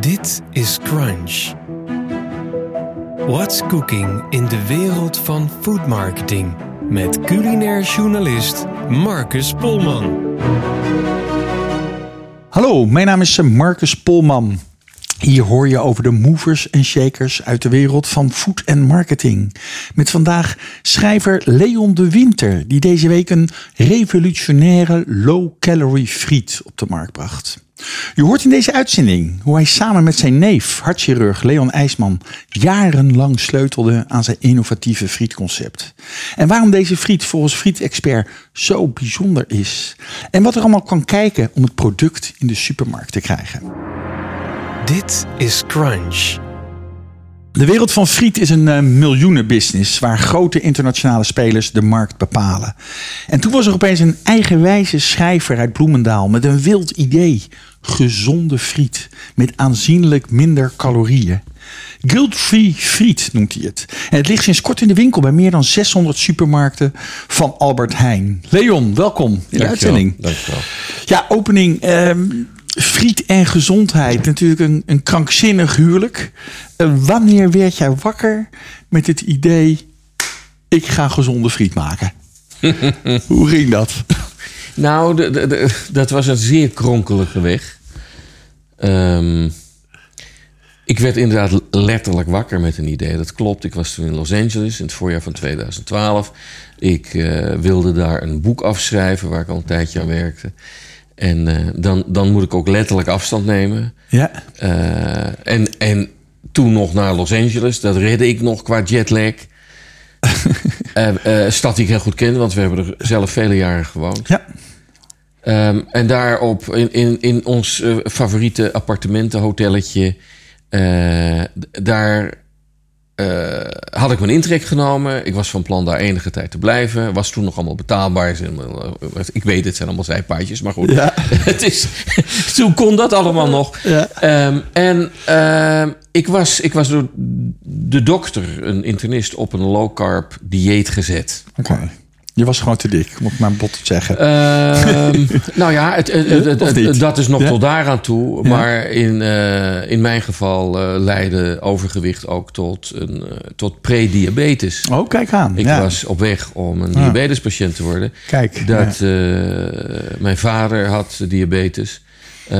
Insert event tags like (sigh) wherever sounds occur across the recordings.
Dit is Crunch. What's cooking in de wereld van food marketing met culinair journalist Marcus Polman. Hallo, mijn naam is Marcus Polman. Hier hoor je over de movers en shakers uit de wereld van food en marketing. Met vandaag schrijver Leon de Winter, die deze week een revolutionaire low-calorie friet op de markt bracht. Je hoort in deze uitzending hoe hij samen met zijn neef, hartchirurg Leon IJsman, jarenlang sleutelde aan zijn innovatieve frietconcept. En waarom deze friet volgens frietexpert zo bijzonder is. En wat er allemaal kan kijken om het product in de supermarkt te krijgen. Dit is Crunch. De wereld van friet is een uh, miljoenenbusiness waar grote internationale spelers de markt bepalen. En toen was er opeens een eigenwijze schrijver uit Bloemendaal met een wild idee. Gezonde friet met aanzienlijk minder calorieën. Guilt-free friet noemt hij het. En het ligt sinds kort in de winkel bij meer dan 600 supermarkten van Albert Heijn. Leon, welkom in de Dankjewel, uitzending. Dankjewel. Ja, opening. ehm, friet en gezondheid. Natuurlijk een, een krankzinnig huwelijk. Eh, wanneer werd jij wakker met het idee... ik ga gezonde friet maken? (laughs) Hoe ging dat? Nou, de, de- de- dat was een zeer kronkelige weg. Ehm, ik werd inderdaad letterlijk wakker met een idee. Dat klopt. Ik was toen in Los Angeles in het voorjaar van 2012. Ik eh, wilde daar een boek afschrijven waar ik al een tijdje aan werkte. En eh, dan, dan moet ik ook letterlijk afstand nemen. Ja, Eh, en, en toen nog naar Los Angeles. Dat redde ik nog qua jetlag. (laughs) Eh, stad die ik heel goed kende, want we hebben er zelf vele jaren gewoond. ja. Ehm, en daarop in, in, in ons eh, favoriete appartementenhotelletje... eh, daar eh, had ik mijn intrek genomen. Ik was van plan daar enige tijd te blijven. Was toen nog allemaal betaalbaar. Ik weet, het zijn allemaal zijpaadjes, maar goed. Ja. (laughs) het is, toen kon dat allemaal nog. Ja. Ehm, en ehm, ik, was, ik was door de dokter, een internist, op een low-carb dieet gezet. Oké. Je was gewoon te dik, om het maar bot zeggen. Ehm, (laughs) nou ja, het, het- dat is nog Ja. tot daaraan toe. Ja. Maar in, eh, in mijn geval eh, leidde overgewicht ook tot, een, eh, tot prediabetes. oh, kijk aan. Ik ja. was op weg om een Ja. diabetespatiënt te worden. Kijk. Dat, mijn vader had diabetes.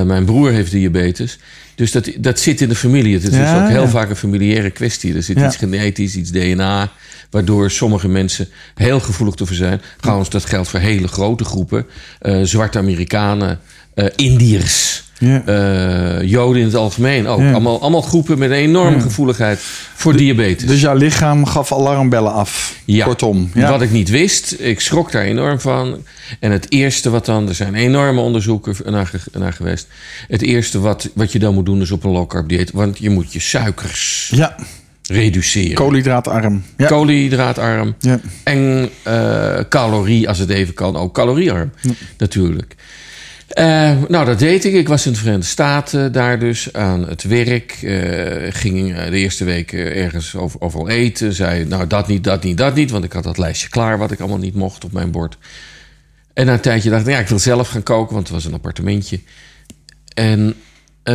Mijn broer heeft diabetes. Dus dat, dat zit in de familie. Het is Ja, ook heel ja. vaak een familiaire kwestie. Er zit Ja. iets genetisch, iets DNA... waardoor sommige mensen heel gevoelig ervoor zijn. Trouwens, dat geldt voor hele grote groepen. Eh, zwarte Amerikanen, eh, Indiërs... Ja. eh, Joden in het algemeen ook. Allemaal, allemaal groepen met een enorme gevoeligheid voor diabetes. Dus jouw lichaam gaf alarmbellen af. Ja, Kortom. Ja. wat ik niet wist. Ik schrok daar enorm van. En het eerste wat dan... Er zijn enorme onderzoeken naar, naar geweest. Het eerste wat, wat je dan moet doen is op een low carb dieet. Want je moet je suikers ja, reduceren. koolhydraatarm. Ja. Koolhydraatarm. ja. En eh, calorie, als het even kan, ook caloriearm. Natuurlijk. Eh, nou, dat deed ik. Ik was in de Verenigde Staten daar dus aan het werk. Eh, ging eh, de eerste week ergens over, overal eten. Zei, nou, dat niet, dat niet, dat niet. Want ik had dat lijstje klaar wat ik allemaal niet mocht op mijn bord. En na een tijdje dacht ik, ja, ik wil zelf gaan koken. Want het was een appartementje. En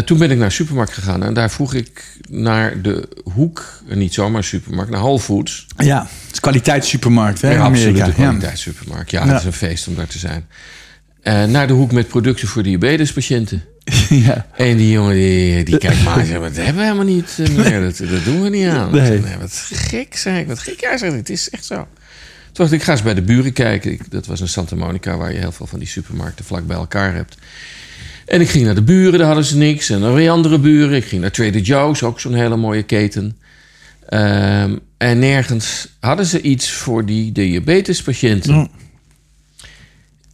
toen ben ik naar de supermarkt gegaan. En daar vroeg ik naar de hoek, niet zomaar een supermarkt, naar Whole Foods. ja, het is kwaliteitssupermarkt hè, in Ja, Amerika. absoluut. Een kwaliteitssupermarkt. Ja, Ja. het is een feest om daar te zijn. Eh, naar de hoek met producten voor diabetespatiënten. (laughs) ja. En die jongen die, die kijkt maar en (laughs) zegt, dat hebben we helemaal niet eh, meer. Dat, dat doen we niet aan. Nee. Wat gek, zei ik. Wat gek. Ja, zeg ik, het is echt zo. Toen dacht ik, ik ga eens bij de buren kijken. Ik, dat was in Santa Monica, waar je heel veel van die supermarkten vlak bij elkaar hebt. En ik ging naar de buren, daar hadden ze niks. En dan weer andere buren. Ik ging naar Trader Joe's, ook zo'n hele mooie keten. Ehm, en nergens hadden ze iets voor die diabetespatiënten. Ja.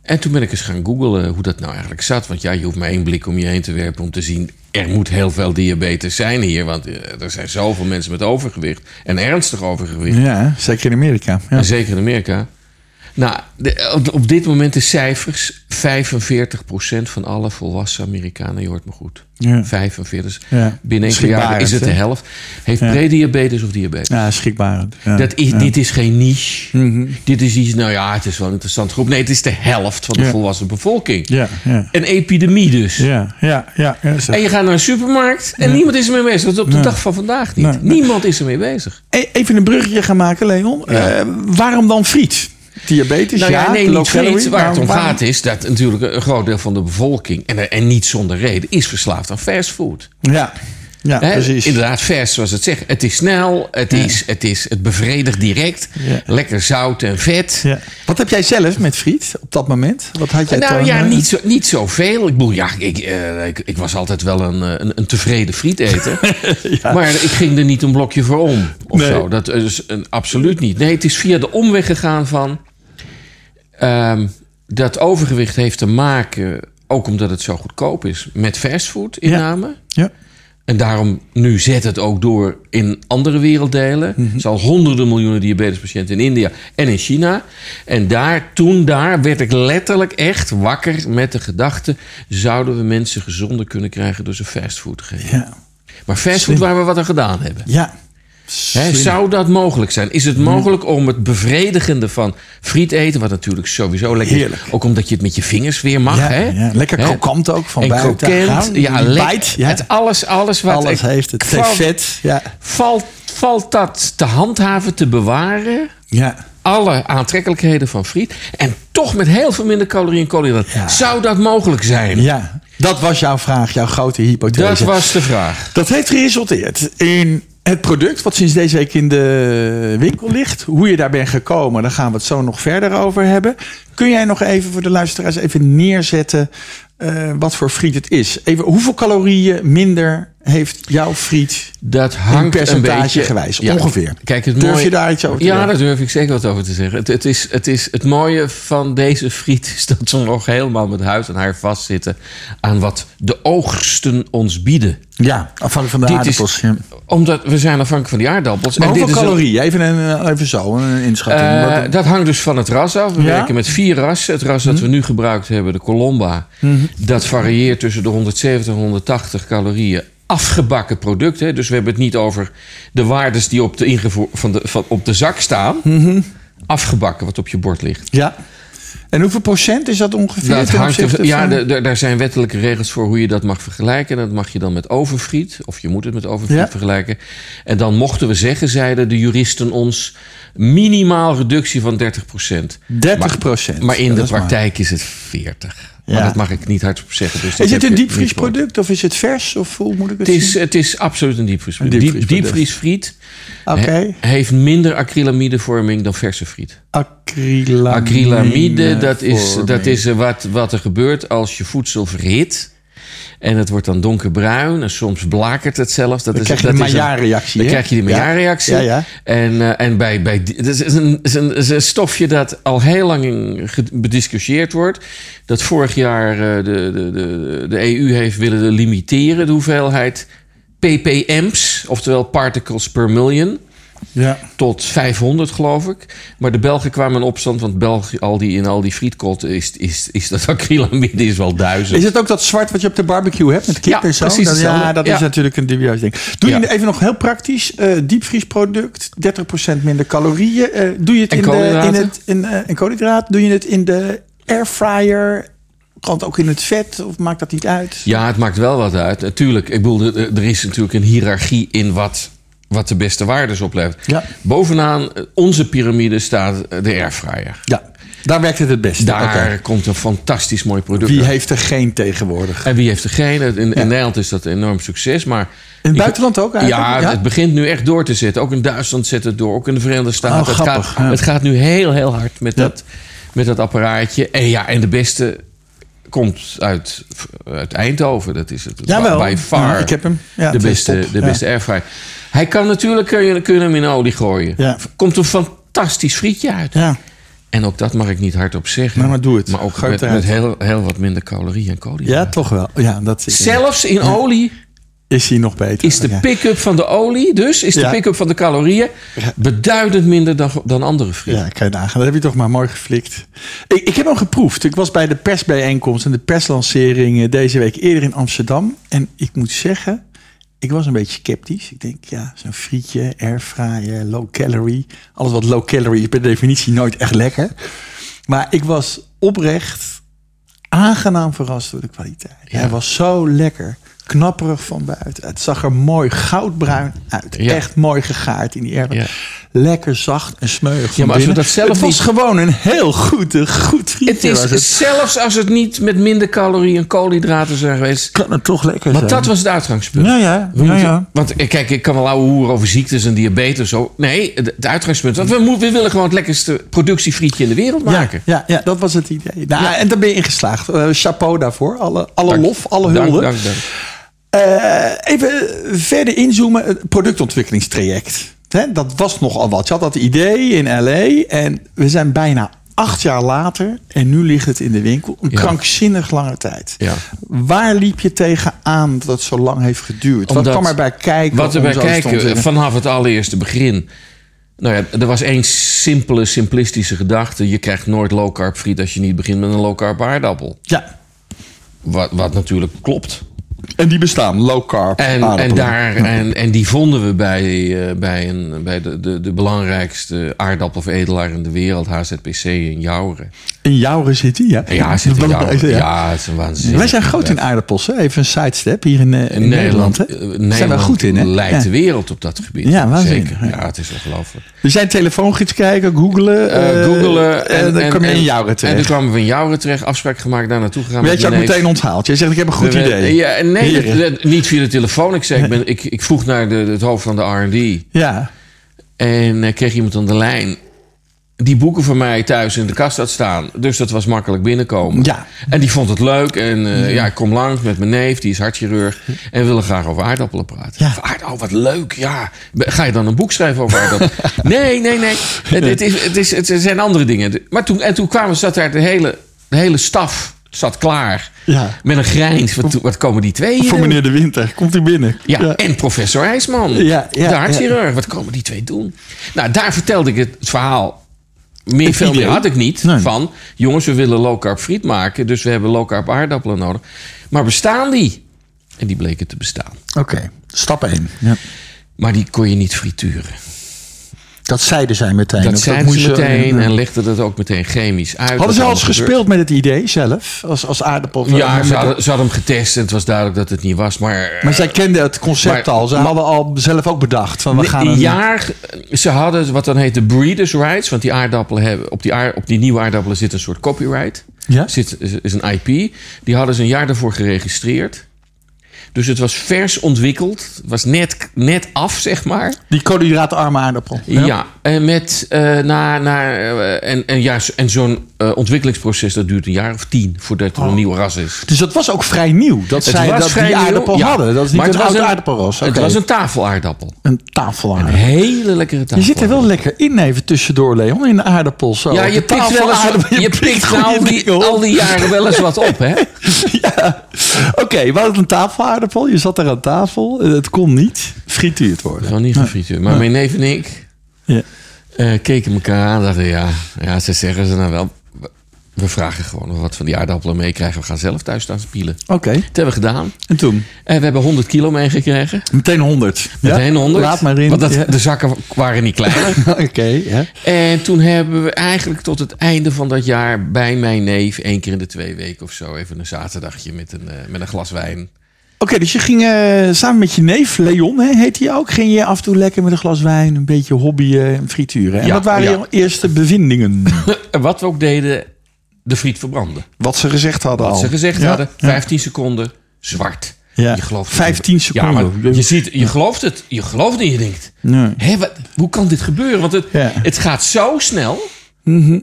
En toen ben ik eens gaan googlen hoe dat nou eigenlijk zat. Want ja, je hoeft maar één blik om je heen te werpen om te zien... er moet heel veel diabetes zijn hier. Want eh, er zijn zoveel mensen met overgewicht. En ernstig overgewicht. Ja, zeker in Amerika. Ja. En zeker in Amerika. Nou, de- op, dit moment de cijfers. 45% van alle volwassen Amerikanen, je hoort me goed. Ja. 45. Ja. Binnen enkele jaren Schrikbarend, is het de helft. Heeft Ja. prediabetes of diabetes. Ja, schrikbarend. Dat is. Dit is geen niche. Mhm. Dit is iets, nou ja, het is wel een interessante groep. Nee, het is de helft van de volwassen bevolking. Ja, ja. Een epidemie dus. Ja, ja, ja. En je gaat naar een supermarkt en niemand is ermee bezig. Dat is op de dag van vandaag niet. Niemand is ermee bezig. E- Even een bruggetje gaan maken, Leon. Eh, waarom dan friet? Diabetes? Nou ja, ja, nee, niet calorie. Waar het om waarom- gaat is dat natuurlijk een groot deel van de bevolking... en, en niet zonder reden, is verslaafd aan fastfood. Ja, ja precies. Inderdaad, fast zoals het zegt. Het is snel, het, is, het, is, het bevredigt direct. Ja. Lekker zout en vet. Ja. Wat heb jij zelf met friet op dat moment? Wat had jij Nou toen, ja, eh, niet, zo, niet zoveel. Ik bedoel, ja, ik, eh, ik, ik was altijd wel een, eh, een, een tevreden frieteter. (laughs) Maar ik ging er niet een blokje voor om. Of Nee. zo. Dat is een, absoluut niet. Nee, het is via de omweg gegaan van... ehm, dat overgewicht heeft te maken, ook omdat het zo goedkoop is... met fastfood inname. Ja. En daarom nu zet het ook door in andere werelddelen. Mhm. Er zijn al honderden miljoenen diabetespatiënten in India en in China. En daar, toen daar werd ik letterlijk echt wakker met de gedachte... zouden we mensen gezonder kunnen krijgen door ze fastfood te geven. Ja. Maar fastfood Slim. waar we wat aan gedaan hebben. Ja. Zou dat mogelijk zijn? Is het mogelijk om het bevredigende van friet eten... wat natuurlijk sowieso lekker Heerlijk. is... ook omdat je het met je vingers weer mag, ja, hè? ja. Lekker krokant ook van en buiten. krokant, ja, lekker. ja. Het alles, alles wat Alles heeft het. Valt- vet. Ja. Valt, valt dat te handhaven, te bewaren? Ja. Alle aantrekkelijkheden van friet. En toch met heel veel minder calorieën en koolhydraten. Ja. Zou dat mogelijk zijn? ja. Dat was jouw vraag, jouw grote hypothese. Dat was de vraag. Dat heeft geresulteerd in het product wat sinds deze week in de winkel ligt. Hoe je daar bent gekomen, daar gaan we het zo nog verder over hebben. Kun jij nog even voor de luisteraars even neerzetten eh, wat voor friet het is? Even, hoeveel calorieën minder heeft jouw friet Dat hangt een percentage beetje... gewijs, ongeveer? Kijk, het Durf mooie- je daar iets over te Ja, zeggen? daar durf ik zeker wat over te zeggen. Het, het, is, het, is, het mooie van deze friet is dat ze nog helemaal met huid en haar vastzitten... aan wat de oogsten ons bieden. Ja, afhankelijk van de Dit aardappels. is- ja. Omdat we zijn afhankelijk van die aardappels. Maar en dit hoeveel calorieën? Even, een, even zo, een inschatting. Eh, dat hangt dus van het ras af. We Ja? werken met vier rassen. Het ras dat we nu gebruikt hebben, de Colomba... dat varieert tussen de 170 en 180 calorieën afgebakken product. Hè. Dus we hebben het niet over de waardes die op de, ingevoer, van de, van, op de zak staan. Afgebakken, wat op je bord ligt. ja. En hoeveel procent is dat ongeveer? Dat hangt er- ja, daar zijn wettelijke regels voor hoe je dat mag vergelijken. En dat mag je dan met overfriet, of je moet het met overfriet Ja. vergelijken. En dan mochten we zeggen, zeiden de juristen ons, minimaal reductie van 30% 30 procent. Maar in de praktijk is het 40. Maar Ja. dat mag ik niet hardop zeggen. Dus Is het een diepvriesproduct of is het vers? Of hoe moet ik het, Het is, zien? het is absoluut een diepvriesproduct. Een. Diepvriesfriet he- heeft minder acrylamidevorming dan verse friet. Acrylamide. Acrylamide, dat is, dat is wat, wat er gebeurt als je voedsel verhit. En het wordt dan donkerbruin en soms blakert het zelfs. Dat Dan is, krijg je dat de Maillard-reactie, Dan krijg je die. Maillard-reactie. Ja, ja. En, eh, en bij, bij, dat is een, is een, is een stofje dat al heel lang bediscussieerd wordt. Dat vorig jaar eh, de, de, de, de EU heeft willen limiteren de hoeveelheid ppm's, oftewel particles per million Ja. tot 500, geloof ik. Maar de Belgen kwamen in opstand, want België, al die, in al die frietkot is, is, is dat (laughs) acrylamide is wel duizend. Is het ook dat zwart wat je op de barbecue hebt met kip Ja, en zo? precies Dat- ja, dat is natuurlijk een dubieus ding. Doe je even nog heel praktisch. eh diepvriesproduct, 30% minder calorieën. Eh, doe je het En in de, in het in, en koolhydraat? Doe je het in de airfryer? Kan het ook in het vet? Of maakt dat niet uit? Ja, het maakt wel wat uit. Natuurlijk, ik bedoel, er is natuurlijk een hiërarchie in wat, wat de beste waardes oplevert. Ja. Bovenaan eh, onze piramide staat eh, de airfryer. Ja, daar werkt het het beste. Daar komt een fantastisch mooi product Wie uit. heeft er geen tegenwoordig? En wie heeft er geen? In, in Ja. Nederland is dat een enorm succes. Maar In het buitenland ook eigenlijk? Ja, het begint nu echt door te zetten. Ook in Duitsland zet het door. Ook in de Verenigde Staten. Oh, het, grappig, gaat, ja. het gaat nu heel, heel hard met, dat, met dat apparaatje. En ja, en de beste komt uit, uit Eindhoven. Dat is het. Jawel. By far. Ja, ik heb hem. Ja, de beste, de beste airfryer. Hij kan natuurlijk kun je, kun je hem in olie gooien. Ja. Komt een fantastisch frietje uit. Ja, En ook dat mag ik niet hardop zeggen. Nou, maar doe het. Maar ook Gooi met, met heel, heel wat minder calorieën en koolhydraten. ja toch wel. Ja, dat in. Zelfs in olie Is die nog beter? is de pick-up van de olie, dus is de Ja. pick-up van de calorieën beduidend minder dan, dan andere frieten. Ja, kan je nagaan. Dat heb je toch maar mooi geflikt. Ik, ik heb hem geproefd. Ik was bij de persbijeenkomst en de perslancering eh, deze week eerder in Amsterdam. En ik moet zeggen, ik was een beetje sceptisch. Ik denk, ja, zo'n frietje, airfryer, low calorie. Alles wat low calorie is per definitie nooit echt lekker. Maar ik was oprecht aangenaam verrast door de kwaliteit. Ja. Hij was zo lekker. Knapperig van buiten. Het zag er mooi goudbruin uit. Ja. Echt mooi gegaard in die air. Ja. Lekker zacht en smeuig van maar als we dat zelf het was niet- gewoon een heel goed, goed frietje. Het is het. zelfs als het niet met minder calorieën en koolhydraten zijn geweest. kan het toch lekker Want zijn. dat was het uitgangspunt. Ja, ja. Ja, ja. Want eh, kijk, ik kan wel ouwe hoeren over ziektes en diabetes. Zo. Nee, het uitgangspunt. Want we, we willen gewoon het lekkerste productiefrietje in de wereld maken. Ja, ja, dat was het idee. Nou, En daar ben je in geslaagd. Eh, chapeau daarvoor. Alle, alle Dank. lof, alle Dank, hulde. dank, dank. Eh, even verder inzoomen. Het productontwikkelingstraject. Hè, dat was nogal wat. Je had dat idee in LA. En we zijn bijna acht jaar later. En nu ligt het in de winkel. Een Ja. krankzinnig lange tijd. Ja. Waar liep je tegenaan dat het zo lang heeft geduurd? wat Omdat- kwam erbij kijken? Wat erbij kijken, vanaf het allereerste begin. Nou ja, er was één simpele, simplistische gedachte. Je krijgt nooit low carb friet als je niet begint met een low carb aardappel. Ja, Wat, wat natuurlijk klopt. En die bestaan. Low carb En, en, daar, en, en die vonden we bij, eh, bij, een, bij de, de, de belangrijkste aardappelveredelaar in de wereld, HZPC in Jouren. In Jouren zit die, ja? Ja, zit in Jouren. Ja, het is een waanzinnig. Wij zijn groot in aardappels. Hè? Even een sidestep hier in, eh, in Nederland. hè? eh, Daar zijn we goed in, hè? leidt Ja. de wereld op dat gebied. Ja, waanzinnig, Zeker. ja. Ja, het is ongelooflijk. We zijn telefoongids kijken, googelen. Eh eh, googelen. En, dan kom je in Jouren En terecht. toen kwamen we in Jouren terecht, afspraak gemaakt, daar naartoe gegaan. Met je ook meteen onthaald. Jij zegt, ik heb een goed idee. Ja, nee, dat- niet via de telefoon. Ik, zei, ik, ben, ik, ik vroeg naar de, het hoofd van de R&D. Ja. En eh, kreeg iemand aan de lijn. Die boeken van mij thuis in de kast had staan. Dus dat was makkelijk binnenkomen. Ja. En die vond het leuk. En eh, ja, ik kom langs met mijn neef, die is hartchirurg. En we willen graag over aardappelen praten. Ja. Oh, wat leuk. Ja. Ga je dan een boek schrijven over aardappelen? (laughs) nee, nee, nee. Het, het, is, het, is, het zijn andere dingen. Maar toen, en toen kwamen, zat daar de hele, de hele staf zat klaar. Ja. Met een grijns. Wat, wat komen die twee hier Voor meneer De Winter. Komt u binnen. Ja, en professor IJsman. Ja, ja, de hartchirurg. Wat komen die twee doen? Nou, daar vertelde ik het verhaal. Meer, veel meer had ik niet. Nee. Van, jongens, we willen low carb friet maken. Dus we hebben low carb aardappelen nodig. Maar bestaan die? En die bleken te bestaan. Oké, stap 1. Ja. Maar die kon je niet frituren. Dat zeiden zij meteen. Dat zeiden moest ze meteen en legden dat ook meteen chemisch uit. Hadden ze al eens gebeurt. gespeeld met het idee zelf? Als, als aardappel? Ja, ze de- hadden, ze hadden hem getest en het was duidelijk dat het niet was. Maar, Maar zij kenden het concept Maar- al. Ze hadden al zelf ook bedacht. Van we gaan een jaar, ze hadden wat dan heet de breeders' rights. Want die aardappelen hebben, op, die aard, op die nieuwe aardappelen zit een soort copyright. Ja? Zit, is, is een IP. Die hadden ze een jaar daarvoor geregistreerd. Dus het was vers ontwikkeld. Het was net, net af, zeg maar. Die koolhydraatarme aardappel. Ja, en, met, eh, na, na, eh, en, en, ja, en zo'n eh, ontwikkelingsproces dat duurt een jaar of tien voordat er een nieuw ras is. Dus dat was ook vrij nieuw. Dat Het zij was dat die nieuw, aardappel ja. hadden. Dat is niet Maar een het was oude een- aardappelras. Het was een tafelaardappel. een Een tafelaardappel. hele lekkere Je tafel. zit er wel lekker in even tussendoor, Leon. In de aardappel. Zo. Ja, je pikt, wel eens, wat- je pikt al die, dingen op. al die jaren wel eens wat op, hè? (laughs) Ja. Oké, we hadden een tafelaardappel. Je zat daar aan tafel. Het kon niet frituurd worden. Gewoon niet gefrituurd. Maar mijn neef en ik Ja. eh, keken elkaar aan en dachten, ja, ja, ze zeggen ze nou wel. We vragen gewoon nog wat van die aardappelen meekrijgen. We gaan zelf thuis staan spielen. Oké, Dat hebben we gedaan. en toen? En we hebben 100 kilo meegekregen. Meteen 100. Meteen 100. Laat maar in. Want dat, Ja. de zakken waren niet kleiner. (laughs) Oké, ja. en toen hebben we eigenlijk tot het einde van dat jaar... bij mijn neef één keer in de twee weken of zo... even een zaterdagje met een, eh, met een glas wijn. Oké, dus je ging eh, samen met je neef, Leon, hè, heet hij ook, ging je af en toe lekker met een glas wijn, een beetje hobbyen en frituren. En Ja, wat waren ja. je eerste bevindingen? En (laughs) wat we ook deden, de friet verbranden. Wat ze gezegd hadden Wat al. ze gezegd Ja, hadden, ja. 15 seconden, zwart. Ja, Je gelooft 15 Ja, seconden. maar je, ziet, je gelooft het. Je gelooft en je denkt... Nee. Hé, wat, hoe kan dit gebeuren? Want het, Ja. het gaat zo snel. Mhm.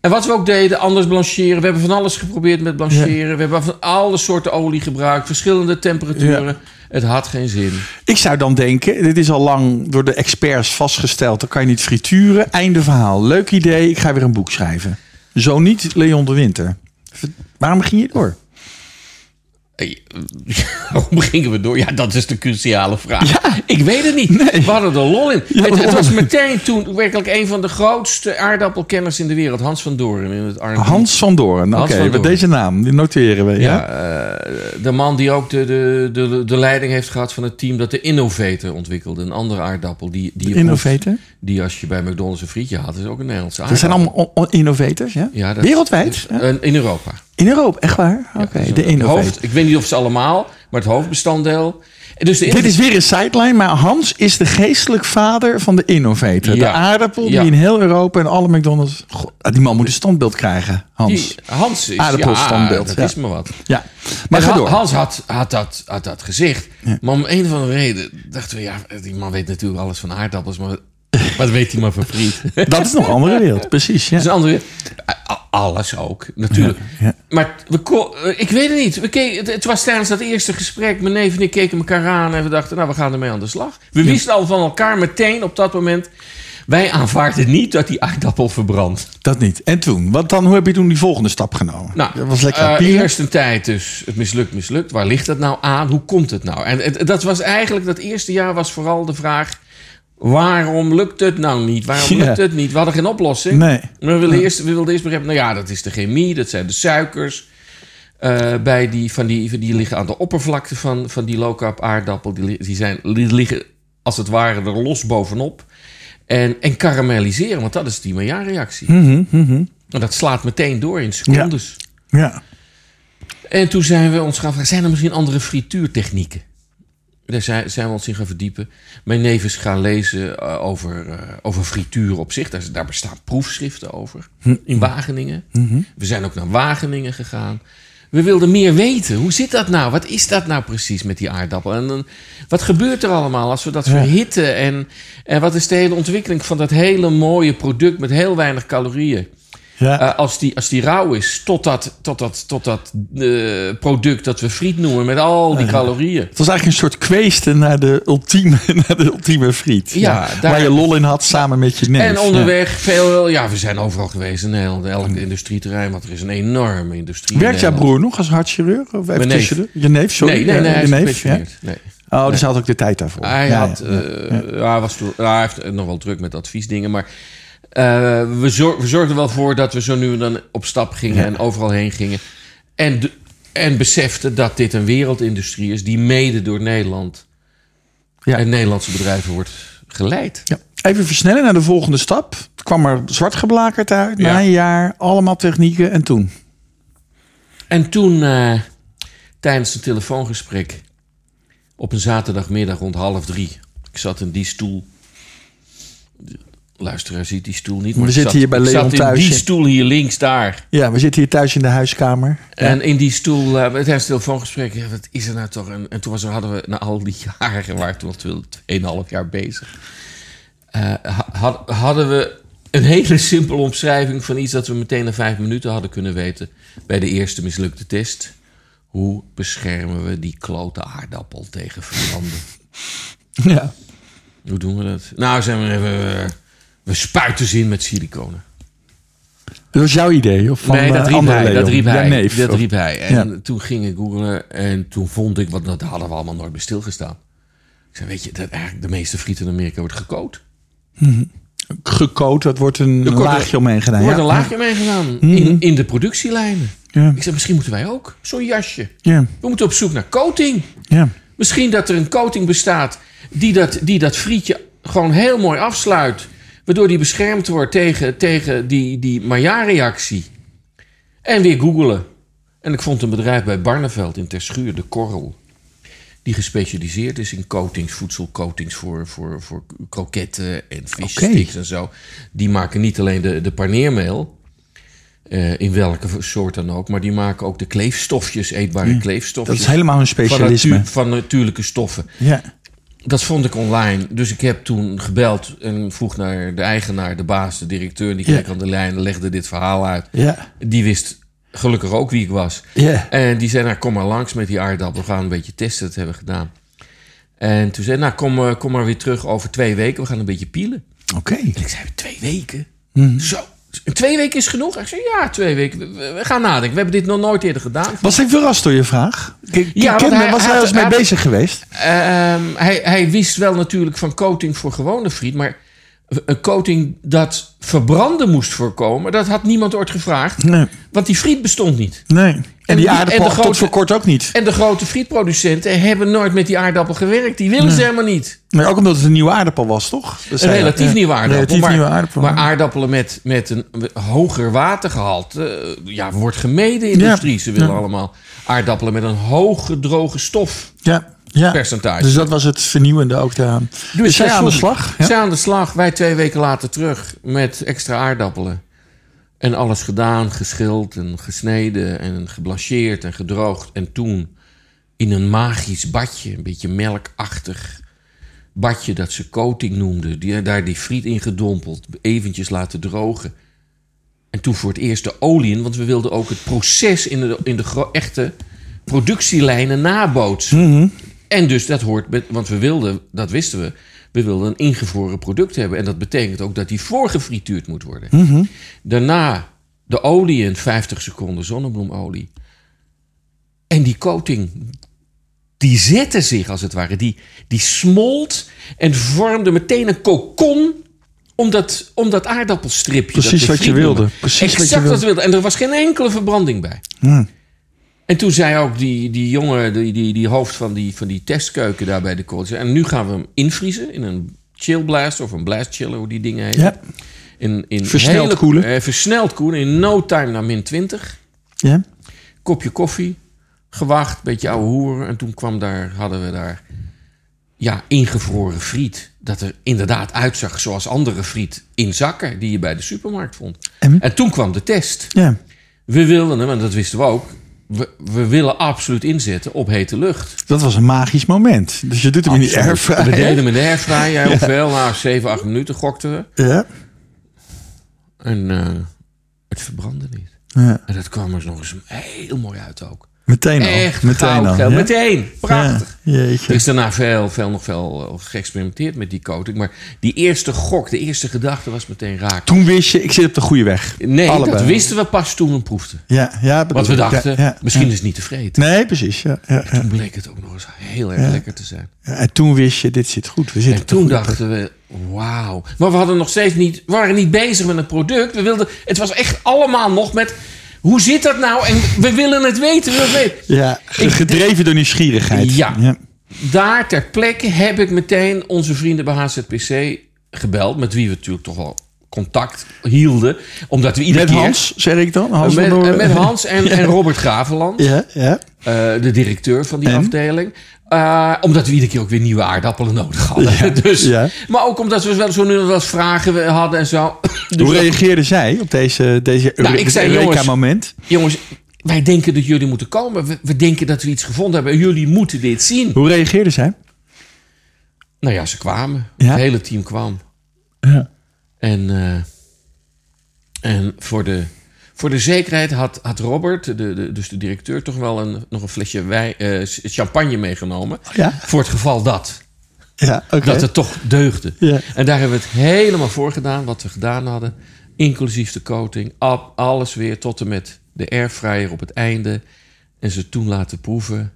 En wat we ook deden, anders blancheren. We hebben van alles geprobeerd met blancheren. We hebben van alle soorten olie gebruikt. Verschillende temperaturen. Het had geen zin. Ik zou dan denken, dit is al lang door de experts vastgesteld, dan kan je niet frituren. Einde verhaal. Leuk idee, ik ga weer een boek schrijven. Zo niet Leon de Winter. Waarom ging je door? (laughs) Waarom gingen we door? Ja, dat is de cruciale vraag. Ik weet het niet. Nee. We hadden er lol in. Ja, het, was meteen toen werkelijk een van de grootste aardappelkenners in de wereld. Hans van Doorn in het. Hans van Doorn. Oké, met deze naam, die noteren we. Ja? Ja, eh, de man die ook de, de, de, de leiding heeft gehad van het team dat de Innovator ontwikkelde. Een andere aardappel. Die, die, je Innovator? Die als je bij McDonald's een frietje had, is ook een Nederlandse Dat zijn aardappel. allemaal innovators, ja? Ja, dat- Wereldwijd? Ja? Eh, In Europa. In Europa, echt waar? Oké, Ja, dus de hoofd, ik weet niet of ze allemaal, maar het hoofdbestanddeel. Dus de Dit is weer een sideline, maar Hans is de geestelijk vader van de innovator. De aardappel die Ja. in heel Europa en alle McDonald's... Goh, die man moet een standbeeld krijgen, Hans. Die, Hans is, Aardappelstandbeeld, ja, dat is maar wat. Ja, maar En ga door. Hans had, had, dat, had dat gezegd. Maar om een of andere reden dachten we, ja, die man weet natuurlijk alles van aardappels, maar wat weet hij maar van friet? (laughs) Dat is nog een andere wereld, precies. Ja. Dat is een andere. Alles ook, natuurlijk. ja. Maar we eh, ik weet het niet. We keken, het, was tijdens dat eerste gesprek. Mijn neef en ik keken elkaar aan en we dachten, nou, we gaan ermee aan de slag. We wisten al van elkaar meteen op dat moment. Wij aanvaarden niet dat die aardappel verbrandt. Dat niet. En toen? Wat dan, hoe heb je toen die volgende stap genomen? Nou, dat was lekker pielen. eerst een tijd dus, het mislukt, mislukt. Waar ligt het nou aan? Hoe komt het nou? En het- dat was eigenlijk, dat eerste jaar was vooral de vraag... waarom lukt het nou niet? Waarom lukt het niet? We hadden geen oplossing. Nee. We wilden, eerst, we wilden eerst begrijpen, nou ja, dat is de chemie, dat zijn de suikers. eh, bij die, van die, die liggen aan de oppervlakte van, van die low-carb aardappel. Die, die, zijn, die liggen als het ware er los bovenop. En, en karamelliseren, want dat is die Maillard-reactie. Mhm, mhm. En dat slaat meteen door in secondes. Ja. En toen zijn we ons gaan vragen, zijn er misschien andere frituurtechnieken? Daar zijn, zijn we ons in gaan verdiepen. Mijn neef is gaan lezen eh, over, eh, over frituur op zich. Daar, daar bestaan proefschriften over. In Wageningen. We zijn ook naar Wageningen gegaan. We wilden meer weten. Hoe zit dat nou? Wat is dat nou precies met die aardappel? En wat gebeurt er allemaal als we dat verhitten? En, en wat is de hele ontwikkeling van dat hele mooie product met heel weinig calorieën? Ja. Eh, als, die, als die rauw is, tot dat, tot dat, tot dat eh, product dat we friet noemen met al die calorieën. Het was eigenlijk een soort kweesten naar de ultieme, (laughs) naar de ultieme friet. Ja, daar- Waar je lol in had samen met je neef. En onderweg veel, ja, we zijn overal geweest in Nederland, elk industrieterrein, want er is een enorme industrie. Werkt jouw broer nog als hartchirurg? Of even neef. Je neef, sorry. Nee, nee, nee, hij je is neef, ja. Nee. Oh, dus hij had ook de tijd daarvoor. Hij, had, eh, ja, hij was, hij heeft nog wel druk met adviesdingen, maar we, zor- we zorgden wel voor dat we zo nu en dan op stap gingen en overal heen gingen. En, en beseften dat dit een wereldindustrie is die mede door Nederland Ja. en Nederlandse bedrijven wordt geleid. Ja. Even versnellen naar de volgende stap. Het kwam er zwart geblakerd uit. Ja. Na een jaar, allemaal technieken. En toen? En toen, eh, tijdens een telefoongesprek op een zaterdagmiddag rond half drie, ik zat in die stoel. Luisteraar ziet die stoel niet, maar We zitten zat, hier bij Leon zat in thuis. die stoel hier links daar. Ja, we zitten hier thuis in de huiskamer. En in die stoel, eh, tijdens het telefoongesprek, ja, wat is er nou toch? En, en toen was hadden we na al die (laughs) jaren, we waren toen al 2,5 jaar bezig, eh, ha- had- hadden we een hele simpele omschrijving van iets dat we meteen na vijf minuten hadden kunnen weten bij de eerste mislukte test. Hoe beschermen we die klote aardappel tegen verbranden? (laughs) Ja. Hoe doen we dat? Nou, zijn we, we, we spuiten ze in met siliconen. Dat was jouw idee? Of van nee, dat eh, riep andere hij. Dat riep hij. neef. dat riep hij. En Ja. toen ging ik googlen en toen vond ik, want dat hadden we allemaal nooit bij stilgestaan. Ik zei, weet je, dat eigenlijk de meeste frieten in Amerika wordt gekookt. Gekoot, dat wordt een wordt- laagje omheen gedaan. Er wordt ja. een laagje mee gedaan in, in de productielijnen. Ja. Ik zei, misschien moeten wij ook zo'n jasje. Ja. We moeten op zoek naar coating. Ja. Misschien dat er een coating bestaat die dat, die dat frietje gewoon heel mooi afsluit. Waardoor die beschermd wordt tegen, tegen die, die Maillard-reactie. En weer googelen. En ik vond een bedrijf bij Barneveld in Terschuur, de Korrel. Die gespecialiseerd is in coatings, voedselcoatings voor, voor, voor kroketten en vissticks en zo. Die maken niet alleen de, de paneermeel, eh, in welke soort dan ook, maar die maken ook de kleefstofjes, eetbare kleefstofjes. Dat is helemaal een van, specialisme. natu- van natuurlijke stoffen. Ja. Dat vond ik online. Dus ik heb toen gebeld en vroeg naar de eigenaar, de baas, de directeur. Die Ja. kreeg aan de lijn en legde dit verhaal uit. Ja. Die wist gelukkig ook wie ik was. Ja. En die zei, nou kom maar langs met die aardappel. We gaan een beetje testen, dat hebben we gedaan. En toen zei nou kom, eh, kom maar weer terug over twee weken. We gaan een beetje pielen. Oké. En ik zei, twee weken? Mhm. Zo, Twee weken is genoeg? Ik zei, ja, twee weken. We, gaan nadenken. We hebben dit nog nooit eerder gedaan. Was hij verrast door je vraag? K- Ja, hij- was hij eens mee bezig geweest? Ehm, hij, hij wist wel natuurlijk van coating voor gewone friet, maar een coating dat verbranden moest voorkomen, dat had niemand ooit gevraagd. Nee. Want die friet bestond niet. Nee. En, En die aardappel en tot voor kort ook niet. En de grote frietproducenten hebben nooit met die aardappel gewerkt. Die willen ze helemaal niet. Maar ook omdat het een nieuwe aardappel was, toch? Dat Een relatief Ja. nieuwe aardappel. Relatief maar, nieuwe aardappel. maar aardappelen met, met een hoger watergehalte eh, ja, wordt gemeden in de Ja. industrie. Ze willen Ja. allemaal aardappelen met een hoge droge stof. ja, ja. percentage. Dus dat was het vernieuwende ook daaraan. Dus, zij aan de slag? Ja? Zij aan de slag. Wij twee weken later terug met extra aardappelen. En alles gedaan, geschild en gesneden en geblancheerd en gedroogd. En toen in een magisch badje, een beetje melkachtig badje dat ze coating noemden. Die, daar die friet in gedompeld, eventjes laten drogen. En toen voor het eerst de olie in, want we wilden ook het proces in de, in de echte productielijnen nabootsen. En dus dat hoort, met, want we wilden, dat wisten we, we wilden een ingevroren product hebben. En dat betekent ook dat die voorgefrituurd moet worden. Daarna de olie in 50 seconden zonnebloemolie. En die coating, die zette zich als het ware. Die, die smolt en vormde meteen een kokon om dat, om dat aardappelstripje. Precies dat wat je wilde. Precies wat je exact wilde. wat we wilden. En er was geen enkele verbranding bij. En toen zei ook die, die jongen, die, die, die hoofd van die, van die testkeuken daar bij de college. En nu gaan we hem invriezen in een chill blast of een blast chiller, hoe die dingen heten. Ja. In, in Versneld hele- koelen. eh, versneld koelen. In no time naar min 20. Ja? Kopje koffie. Gewacht, beetje ouwe hoeren. En toen kwam daar, hadden we daar ja, ingevroren friet. Dat er inderdaad uitzag zoals andere friet in zakken die je bij de supermarkt vond. En? En toen kwam de test. Ja. We wilden hem, en dat wisten we ook. We, we willen absoluut inzetten op hete lucht. Dat was een magisch moment. Dus je doet hem in die Absoluut. We airfryer. deden hem in de (laughs) airfryer. Hoeveel? Nou, 7, 8 minuten gokten we. Ja. En eh, het verbrandde niet. ja. En dat kwam er nog eens heel mooi uit ook. Meteen al. Echt Meteen al. ja? Meteen. Prachtig. Ja, Er is daarna veel, veel, nog veel eh, geëxperimenteerd met die coating. Maar die eerste gok, de eerste gedachte was meteen raak. Toen wist je, ik zit op de goede weg. Nee, Allebei. dat wisten we pas toen we proefden. Ja, ja. bedoel Want we dachten, ja, misschien is het niet te vreten. Nee, precies. Ja. Toen bleek het ook nog eens heel erg lekker te zijn. En toen wist je, dit zit goed. We zitten En toen dachten we, wauw. Maar we hadden nog steeds niet, waren niet bezig met een product. We wilden, het was echt allemaal nog met, hoe zit dat nou? En we willen het weten, we het weten. Ja, Ik- gedreven door nieuwsgierigheid. Ja. ja. Daar ter plekke heb ik meteen onze vrienden bij HZPC gebeld. Met wie we natuurlijk toch wel contact hielden. Omdat we iedere Met keer... Hans, zeg ik dan? Hans met, met Hans en, (laughs) en Robert Graveland. Ja, ja. eh, de directeur van die En? afdeling. Eh, omdat we iedere keer ook weer nieuwe aardappelen nodig hadden. Ja, (laughs) dus, ja. Maar ook omdat we wel zo nu wel eens vragen hadden en zo. (clears throat) Dus Hoe reageerde zij op deze, deze Nou, ik zei, jongens- Eureka-moment? jongens, wij denken dat jullie moeten komen. We, we denken dat we iets gevonden hebben. En jullie moeten dit zien. Hoe reageerde zij? Nou ja, ze kwamen. Ja? Het hele team kwam. Ja. En, eh, en voor, de, voor de zekerheid had, had Robert, de, de, dus de directeur, toch wel een, nog een flesje wijn, eh, champagne meegenomen. Ja? Voor het geval dat. Ja. Dat het toch deugde. Ja. En daar hebben we het helemaal voor gedaan, wat we gedaan hadden. Inclusief de coating. Ab- Alles weer tot en met de airfryer op het einde. En ze toen laten proeven.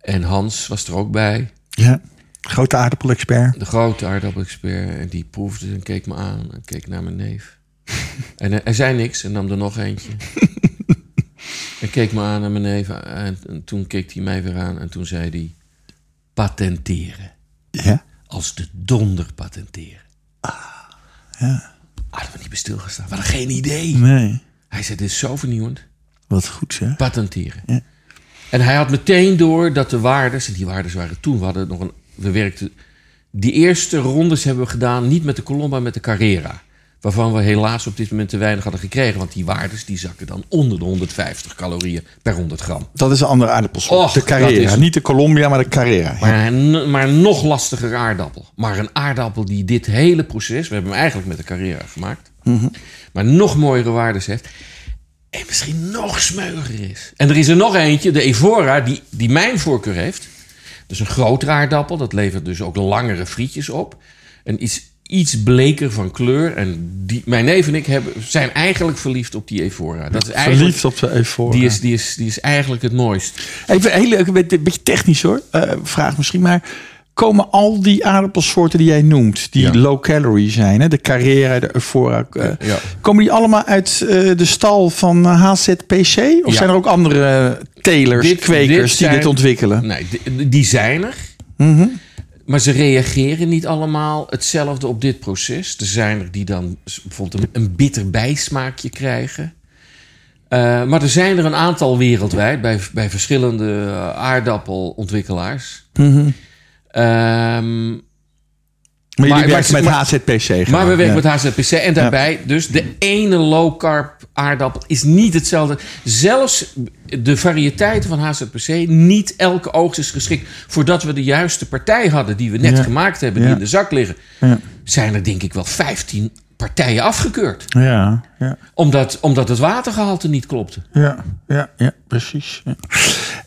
En Hans was er ook bij. Ja. Grote aardappelexpert. De grote aardappelexpert. En die proefde en keek me aan. En keek naar mijn neef. (laughs) en hij, hij zei niks en nam er nog eentje. (laughs) en keek me aan naar mijn neef. En, en toen keek hij mij weer aan. En toen zei hij... Patenteren. Ja. Als de donder patenteren. Ja. Hadden we niet bij stilgestaan. We hadden geen idee. Nee. Hij zei, dit is zo vernieuwend. Wat goed zeg. Patenteren. Ja. En hij had meteen door dat de waardes... En die waardes waren toen... We hadden nog een... We werkten... Die eerste rondes hebben we gedaan... Niet met de Colomba, met de Carrera. Waarvan we helaas op dit moment te weinig hadden gekregen. Want die waardes die zakken dan onder de 150 calorieën per 100 gram. Dat is een andere aardappelsoort. Och, de Carrera. is- Niet de Colombia, maar de Carrera. Maar maar een nog lastiger aardappel. Maar een aardappel die dit hele proces... We hebben hem eigenlijk met de Carrera gemaakt. Maar nog mooiere waardes heeft. En misschien nog smeuiger is. En er is er nog eentje, de Evora, die, die mijn voorkeur heeft. Dat is een grotere aardappel. Dat levert dus ook langere frietjes op. En iets, iets bleker van kleur. En die, mijn neef en ik hebben, zijn eigenlijk verliefd op die Evora. Dat is eigenlijk, Verliefd op de Evora. die is, die, is, die is eigenlijk het mooist. Even heel leuk, een beetje, technisch hoor. Eh, vraag misschien maar. Komen al die aardappelsoorten die jij noemt, die Ja. low calorie zijn, hè, de Carrera, de Euphoria, eh, Ja. komen die allemaal uit eh, de stal van HZPC? Of Ja. zijn er ook andere telers, Dit- kwekers dit die dit ontwikkelen? Nee, die, die zijn er. Mhm. Maar ze reageren niet allemaal hetzelfde op dit proces. Er zijn er die dan bijvoorbeeld een, een bitter bijsmaakje krijgen. Eh, maar er zijn er een aantal wereldwijd bij, bij verschillende eh, aardappelontwikkelaars. Mhm. Ehm, Maar jullie Maar- werken maar- met HZPC maar we werken ja. met HZPC. En daarbij dus de ene low carb aardappel is niet hetzelfde. Zelfs de variëteiten van HZPC, niet elke oogst is geschikt. Voordat we de juiste partij hadden die we net Ja. gemaakt hebben, die Ja. in de zak liggen, Ja. zijn er denk ik wel 15 partijen afgekeurd. Ja, ja, Omdat, omdat het watergehalte niet klopte. ja, ja, ja, precies.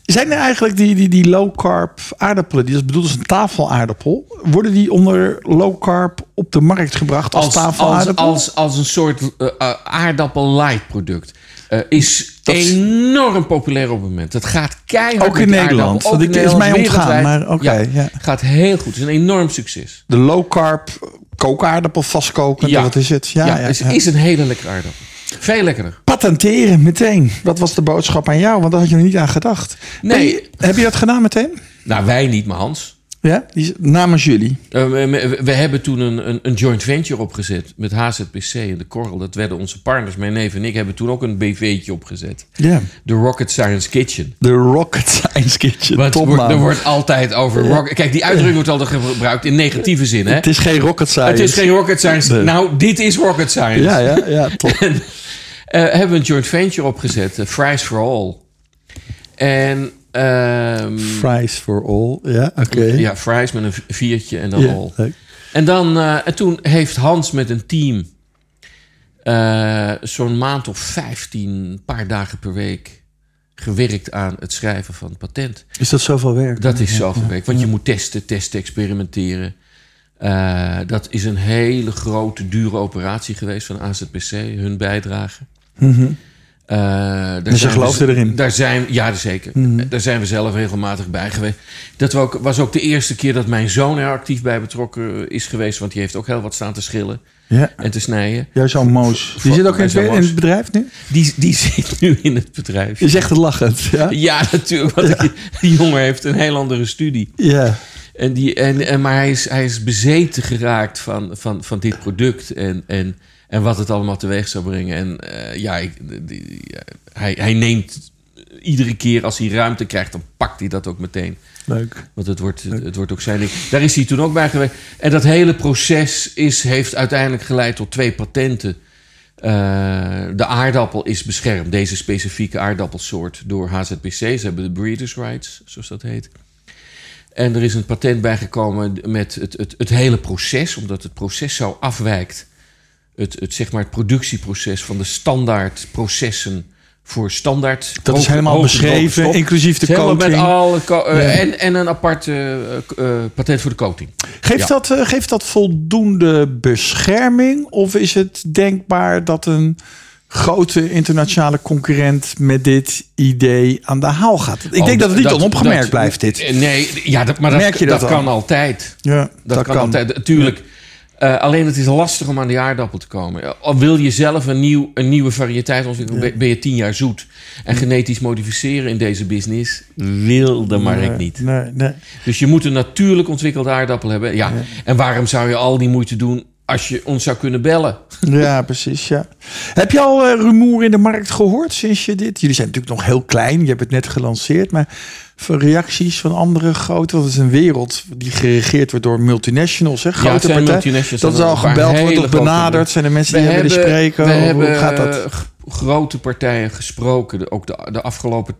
Zijn er eigenlijk die, die, die low carb aardappelen, die is bedoeld als een tafelaardappel, worden die onder low carb op de markt gebracht als, Als, tafelaardappel? als, als een soort eh, eh, aardappel-light product. Eh, is Dat enorm populair op het moment. Het gaat keihard Ook in Nederland, aardappel. Ook in is mij Nederland, ontgaan, maar oké, ja. Gaat heel goed. Het is een enorm succes. De low carb kookaardappel vastkoken, Ja. wat is het? Ja, Ja, ja, is, is een hele lekkere aardappel. Veel lekkerder. Patenteren meteen. Wat was de boodschap aan jou? Want daar had je nog niet aan gedacht. Nee. Je- heb je dat gedaan meteen? Nou, wij niet, maar Hans. Ja, die, namens jullie. Eh, we, hebben toen een, een, een joint venture opgezet met HZPC en de Korrel. Dat werden onze partners. Mijn neef en ik hebben toen ook een BV'tje opgezet. Ja. De Rocket Science Kitchen. De Rocket Science Kitchen. Want er wordt, er wordt altijd over rocket... Kijk, die uitdrukking wordt altijd gebruikt in negatieve zin, hè? Het is geen rocket science. Het is geen rocket science. Nee. Nou, dit is rocket science. Ja, ja, ja, (laughs) top. En, hebben we een joint venture opgezet, eh, Fries for All. En ehm, Fries for all. Ja, oké. ja, fries met een viertje en dan Ja, all. En, dan, eh, en toen heeft Hans met een team eh, zo'n maand of 15, een paar dagen per week gewerkt aan het schrijven van het patent. Is dat zoveel werk? Dat is zoveel werk, want je moet testen, testen, experimenteren. Eh, dat is een hele grote, dure operatie geweest van AZPC, hun bijdrage. Mhm. Eh, daar we- geloofden erin. Daar zijn, ja, zeker. Mhm. Daar zijn we zelf regelmatig bij geweest. Dat was ook, was ook de eerste keer dat mijn zoon er actief bij betrokken is geweest. Want die heeft ook heel wat staan te schillen Ja. en te snijden. Jouw zoon Moos. Die zit ook in in het bedrijf nu? Die, die (laughs) zit nu in het bedrijf. Je zegt het lachend. Ja. Ja, natuurlijk. Want die, die jongen heeft een heel andere studie. Ja. En die, en, en, maar hij is, hij is bezeten geraakt van, van, van dit product en, en, en wat het allemaal teweeg zou brengen. En eh, ja, ik, die- hij, hij neemt iedere keer als hij ruimte krijgt, dan pakt hij dat ook meteen. Leuk. Want het wordt, het, het wordt ook zijn ding. Daar is hij toen ook bij geweest. En dat hele proces is, heeft uiteindelijk geleid tot twee patenten. Eh, de aardappel is beschermd, deze specifieke aardappelsoort, door HZPC. Ze hebben de breeders' rights, zoals dat heet. En er is een patent bijgekomen met het, het, het hele proces, omdat het proces zo afwijkt. Het, het, zeg maar het productieproces van de standaard processen voor standaard. Dat is helemaal beschreven, inclusief de coating. Met alle co- eh, Ja. en, en een apart eh, eh, patent voor de coating. Geeft, Ja. dat, geeft dat voldoende bescherming? Of is het denkbaar dat een grote internationale concurrent met dit idee aan de haal gaat? Ik denk dat het niet onopgemerkt dat- blijft, dit. Nee, ja, dat, maar dat, je dat, kan altijd. Ja, Dat, kan, altijd. Natuurlijk. Eh, alleen het is lastig om aan die aardappel te komen. Al wil je zelf een, nieuw, een nieuwe variëteit ontwikkelen, ben- ben je tien jaar zoet. En genetisch modificeren in deze business wilde maar ik niet. Nee, nee. Dus je moet een natuurlijk ontwikkelde aardappel hebben. Ja. En waarom zou je al die moeite doen als je ons zou kunnen bellen? Ja, precies. Ja. Heb je al eh, rumoer in de markt gehoord sinds je dit? Jullie zijn natuurlijk nog heel klein. Je hebt het net gelanceerd. Maar voor reacties van andere grote... Want het is een wereld die geregeerd wordt door multinationals. Hè? het Grote zijn partijen. multinationals Dat is al gebeld wordt of benaderd. Zijn er mensen We die hebben willen spreken? we Hoe hebben gaat dat? eh, grote partijen gesproken. Ook de, de afgelopen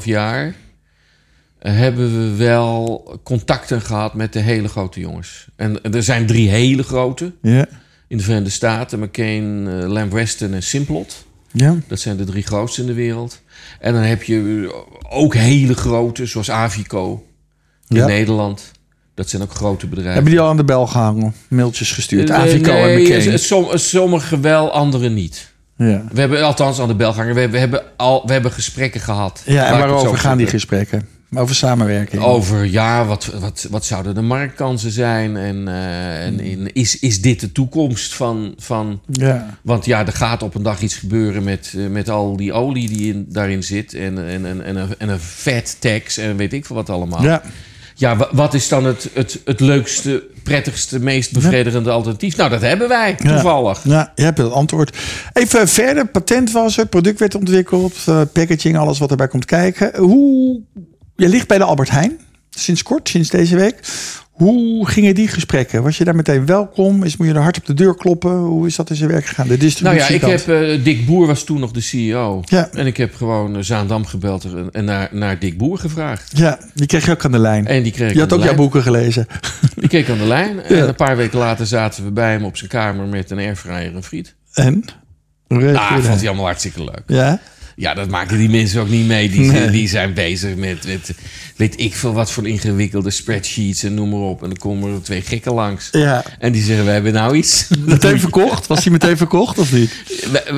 2,5 jaar hebben we wel contacten gehad met de hele grote jongens. En er zijn drie hele grote Ja. in de Verenigde Staten. McCain, eh, Lamb Weston en Simplot. Ja. Dat zijn de drie grootste in de wereld. En dan heb je ook hele grote, zoals Avico in Ja. Nederland. Dat zijn ook grote bedrijven. Hebben die al aan de bel gehangen? Mailtjes gestuurd? Eh, Avico en McCain. som- Sommige wel, andere niet. Ja. We hebben althans aan de bel gehangen. We hebben, we hebben, al, we hebben gesprekken gehad. ja, en waarover gaan die gesprekken? Over samenwerking. Over ja, wat, wat, wat zouden de marktkansen zijn? En, eh, en in, is, is dit de toekomst van, van. Ja. Want ja, er gaat op een dag iets gebeuren met, eh, met al die olie die in, daarin zit. En, en, en, en, een, en een fat tax en weet ik veel wat allemaal. ja. Ja, wa- wat is dan het, het, het leukste, prettigste, meest bevredigende alternatief? Nou, dat hebben wij toevallig. Ja, je hebt het antwoord. Even verder, patent was er, product werd ontwikkeld, eh, packaging, alles wat erbij komt kijken. Hoe, je ligt bij de Albert Heijn, sinds kort, sinds deze week. Hoe gingen die gesprekken? Was je daar meteen welkom? Is, moet je er hard op de deur kloppen? Hoe is dat in zijn werk gegaan? De Nou ja, ik heb eh, Dick Boer was toen nog de CEO. Ja. En ik heb gewoon eh, Zaandam gebeld en- naar, naar Dick Boer gevraagd. Ja, die kreeg je ook aan de lijn. En die kreeg ik je had ook jouw boeken gelezen. (laughs) Die keek aan de lijn. En een paar weken later zaten we bij hem op zijn kamer met een airfryer en friet. En? Nou, vond hij allemaal hartstikke leuk. Ja? Ja, dat maken die mensen ook niet mee. Die, Nee. die zijn bezig met, met weet ik veel wat voor ingewikkelde spreadsheets en noem maar op. En dan komen er twee gekken langs. Ja. En die zeggen, we hebben nou iets. (laughs) Meteen verkocht? Was hij meteen verkocht of niet?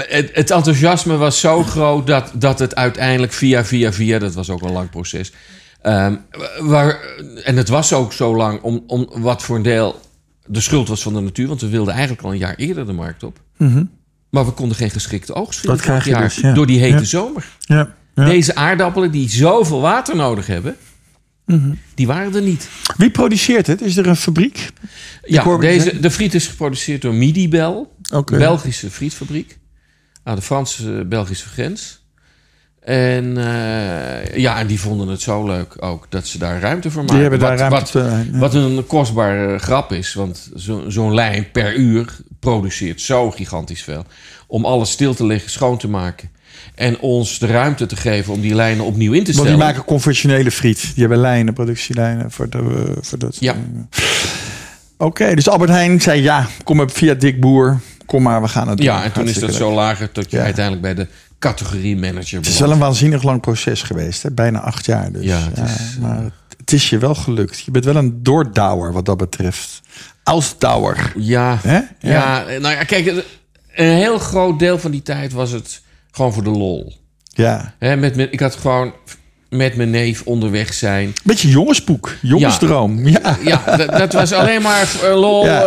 Het, het enthousiasme was zo groot dat, dat het uiteindelijk via, via, via, dat was ook een lang proces. Ehm, waar, en het was ook zo lang om, om wat voor een deel de schuld was van de natuur. Want we wilden eigenlijk al een jaar eerder de markt op. Maar we konden geen geschikte oogst Mhm. Dat krijg je jaar. dus, ja. Door die hete Ja. zomer. Ja. Deze aardappelen die zoveel water nodig hebben, die waren er niet. Wie produceert het? Is er een fabriek? Ja, deze, de friet is geproduceerd door Midibel. Een Belgische frietfabriek. Aan de Franse-Belgische grens. En eh, ja, en die vonden het zo leuk ook dat ze daar ruimte voor maken. Die hebben daar wat, ruimte. wat, te- ja. wat een kostbare grap is. Want zo- zo'n lijn per uur produceert zo gigantisch veel. Om alles stil te leggen, schoon te maken. En ons de ruimte te geven om die lijnen opnieuw in te Want stellen. die maken conventionele friet. Die hebben lijnen, productielijnen voor, de, eh, voor dat. Ja. Oké, dus Albert Heijn zei ja, kom maar via Dick Boer. Kom maar, we gaan het doen. Ja, en toen is dat zo lager dat je Ja. uiteindelijk bij de categorie manager Het is wel een waanzinnig lang proces geweest. Hè? Bijna acht jaar dus. Ja, het is, maar het, is je wel gelukt. Je bent wel een doordouwer wat dat betreft. Ausdauer. Ja, Hè? ja. nou ja, kijk, een heel groot deel van die tijd was het gewoon voor de lol. Ja. Hè, met, met, ik had gewoon met mijn neef onderweg zijn. Beetje jongensboek. Jongensdroom. Ja. Ja, dat, dat was alleen maar eh, lol. Ja. eh,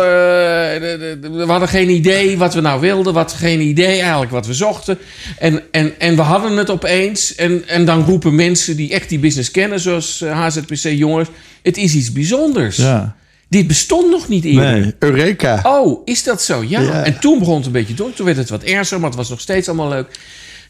we hadden geen idee wat we nou wilden. Wat, geen idee eigenlijk wat we zochten. En, en, en we hadden het opeens. En, en dan roepen mensen die echt die business kennen, zoals eh, HZPC jongens. Het is iets bijzonders. ja. Dit bestond nog niet eerder. Nee, Eureka. Oh, is dat zo? Ja. Ja. En toen begon het een beetje door. Toen werd het wat ernstiger, maar het was nog steeds allemaal leuk.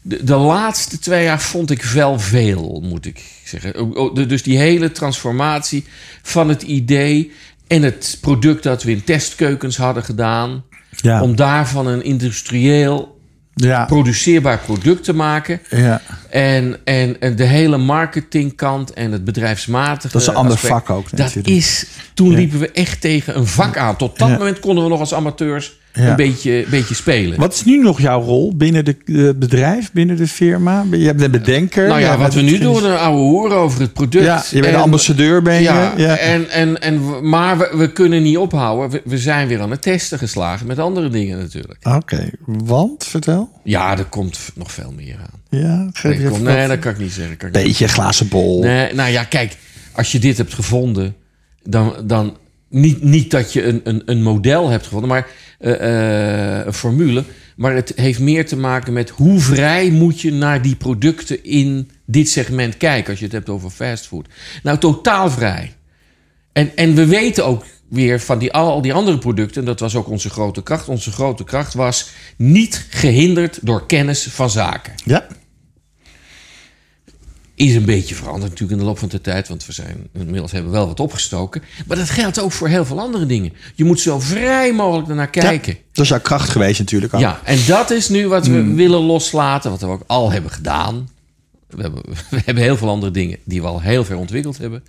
De, de laatste twee jaar vond ik wel veel, moet ik zeggen. Oh, Dus die hele transformatie van het idee en het product dat we in testkeukens hadden gedaan. Ja. Om daarvan een industrieel Ja. produceerbaar product te maken. ja. En, en, en de hele marketingkant en het bedrijfsmatige. Dat is een ander aspect, vak ook Dat natuurlijk. is. Toen liepen we echt tegen een vak aan. Tot dat moment konden we nog als amateurs Ja. een beetje, beetje spelen. Wat is nu nog jouw rol binnen de- het bedrijf, binnen de firma? Je bent de bedenker. nou ja, wat we nu doen, een oude hoer over het product. Ja, je bent de En- ambassadeur, ben je. Ja, Ja. En, en, en, maar we, we kunnen niet ophouden. We, we zijn weer aan het testen geslagen met andere dingen natuurlijk. Oké, want, vertel. Ja, er komt nog veel meer aan. Ja, geef je komt- even nee, dat kan ik niet zeggen. Kan ik niet Beetje glazen bol. Nee, nou ja, kijk, als je dit hebt gevonden, dan. dan niet, niet dat je een, een, een model hebt gevonden, maar eh, eh, een formule. Maar het heeft meer te maken met hoe vrij moet je naar die producten in dit segment kijken. Als je het hebt over fastfood. Nou, totaal vrij. En, en we weten ook weer van die, al die andere producten, en dat was ook onze grote kracht. Onze grote kracht was niet gehinderd door kennis van zaken Ja, is een beetje veranderd natuurlijk in de loop van de tijd. Want we zijn inmiddels hebben we wel wat opgestoken. Maar dat geldt ook voor heel veel andere dingen. Je moet zo vrij mogelijk ernaar kijken. Ja, dat is jouw kracht geweest natuurlijk. Ja, en dat is nu wat we willen loslaten. Wat we ook al hebben gedaan. We hebben, (laughs) we hebben heel veel andere dingen die we al heel ver ontwikkeld hebben.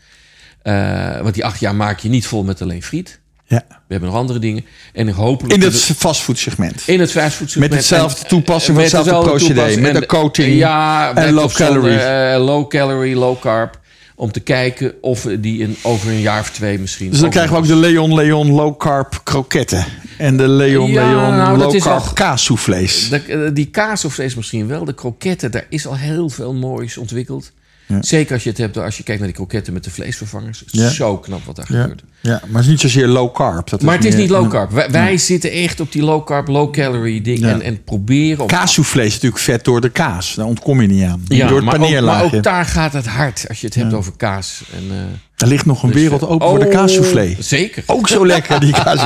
Eh, want die acht jaar maak je niet vol met alleen friet. Ja. We hebben nog andere dingen. En hopelijk... In het fastfoodsegment. in het fastfoodsegment. Met hetzelfde toepassing, van hetzelfde dezelfde procedé, met een coating ja, en low zonder, calorie. eh, low calorie, low carb. Om te kijken of die in, over een jaar of twee misschien... Dus dan krijgen we ook de Leon Leon low carb kroketten. En de Leon Ja, Leon nou, low carb kaassoufflés. De, eh, die kaas of vlees misschien wel. De kroketten, daar is al heel veel moois ontwikkeld. Zeker als je het hebt, als je kijkt naar die kroketten met de vleesvervangers. Ja. Zo knap wat daar Ja, gebeurt. ja, maar het is niet zozeer low carb. Dat Maar het is niet low carb. Wij, wij zitten echt op die low carb, low calorie ding. Ja. En, en proberen... Kaassoufflé is natuurlijk vet door de kaas. Daar ontkom je niet aan. ja, door het maar ook, maar ook daar gaat het hard als je het hebt over kaas. En, eh, Er ligt nog een dus, wereld eh, open voor de oh, kaassoufflé. Zeker. Ook zo lekker, die (laughs) kaas.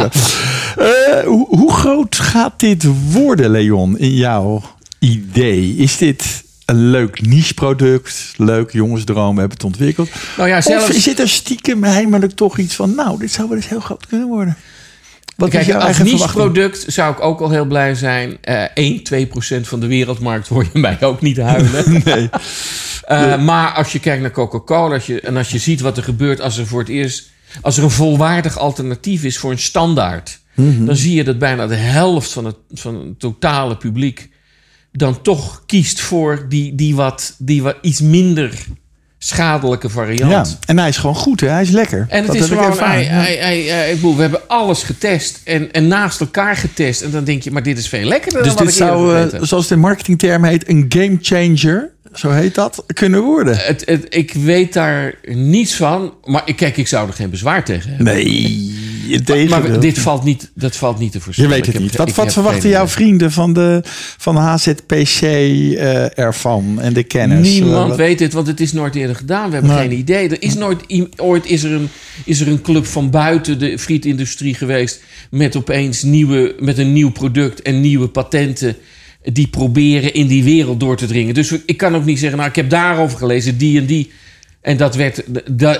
Eh, hoe, hoe groot gaat dit worden, Leon, in jouw idee? Is dit een leuk niche-product? Leuk jongensdroom, hebben het ontwikkeld. Nou ja, zelfs... Of zit er stiekem heimelijk toch iets van... nou, dit zou wel eens heel groot kunnen worden? Wat Kijk, als eigen niche verwachting? product zou ik ook al heel blij zijn. Eh 1, 2 procent van de wereldmarkt hoor je mij ook niet huilen. (laughs) Nee. (laughs) Eh, Maar als je kijkt naar Coca-Cola als je, en als je ziet wat er gebeurt als er voor het eerst... als er een volwaardig alternatief is voor een standaard... Mhm. dan zie je dat bijna de helft van het, van het totale publiek... dan toch kiest voor die, die, wat, die wat iets minder schadelijke variant. Ja, en hij is gewoon goed, hè? Hij is lekker. En het Dat is gewoon, hij, hij, hij, hij- ik bedoel, we hebben alles getest en, en naast elkaar getest. En dan denk je, maar dit is veel lekkerder Dus dan wat dit zou, eh, zoals het in marketingtermen heet, een game changer, zo heet dat, kunnen worden. Het, het, ik weet daar niets van, maar ik, kijk, ik zou er geen bezwaar tegen hebben. Nee, het maar, dit valt niet, dat valt niet te Je voorspellen. weet het niet. Wat, wat verwachten jouw vrienden van de, van de HZPC eh, ervan en de kennis? Niemand Eh, weet dit, want het is nooit eerder gedaan. We hebben geen idee. Er is nooit, ooit is er, een, is er een club van buiten de frietindustrie geweest... met opeens nieuwe, met een nieuw product en nieuwe patenten... die proberen in die wereld door te dringen. Dus ik kan ook niet zeggen, nou, ik heb daarover gelezen, die en die... en dat werd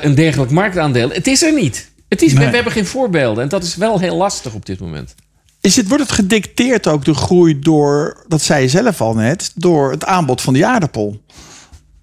een dergelijk marktaandeel. Het is er niet. Het is, we, Nee. we hebben geen voorbeelden. En dat is wel heel lastig op dit moment. Is het, wordt het gedicteerd ook de groei door, dat zei je zelf al net, door het aanbod van die aardappel?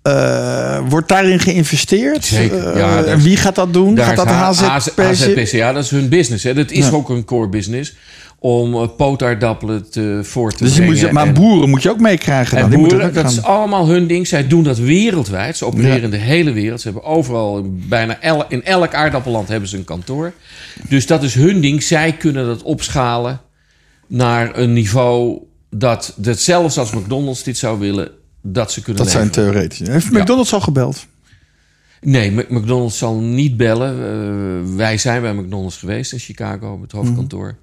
Eh, wordt daarin geïnvesteerd? Zeker, Eh, ja, is- wie gaat dat doen? Gaat dat de HZPC? Ja, dat is hun business. Hè. Dat is Ja. ook een core business om eh, pootaardappelen te, voor te Dus brengen. moet, maar en- boeren moet je ook meekrijgen. En boeren, dat is allemaal hun ding. Zij doen dat wereldwijd. Ze opereren Ja. in de hele wereld. Ze hebben overal, bijna el- in elk aardappelland hebben ze een kantoor. Dus dat is hun ding. Zij kunnen dat opschalen naar een niveau dat, dat zelfs als McDonald's dit zou willen, dat ze kunnen dat zijn theoretisch. Heeft Ja. McDonald's al gebeld? Nee, Mc- McDonald's zal niet bellen. Eh, wij zijn bij McDonald's geweest in Chicago, het hoofdkantoor.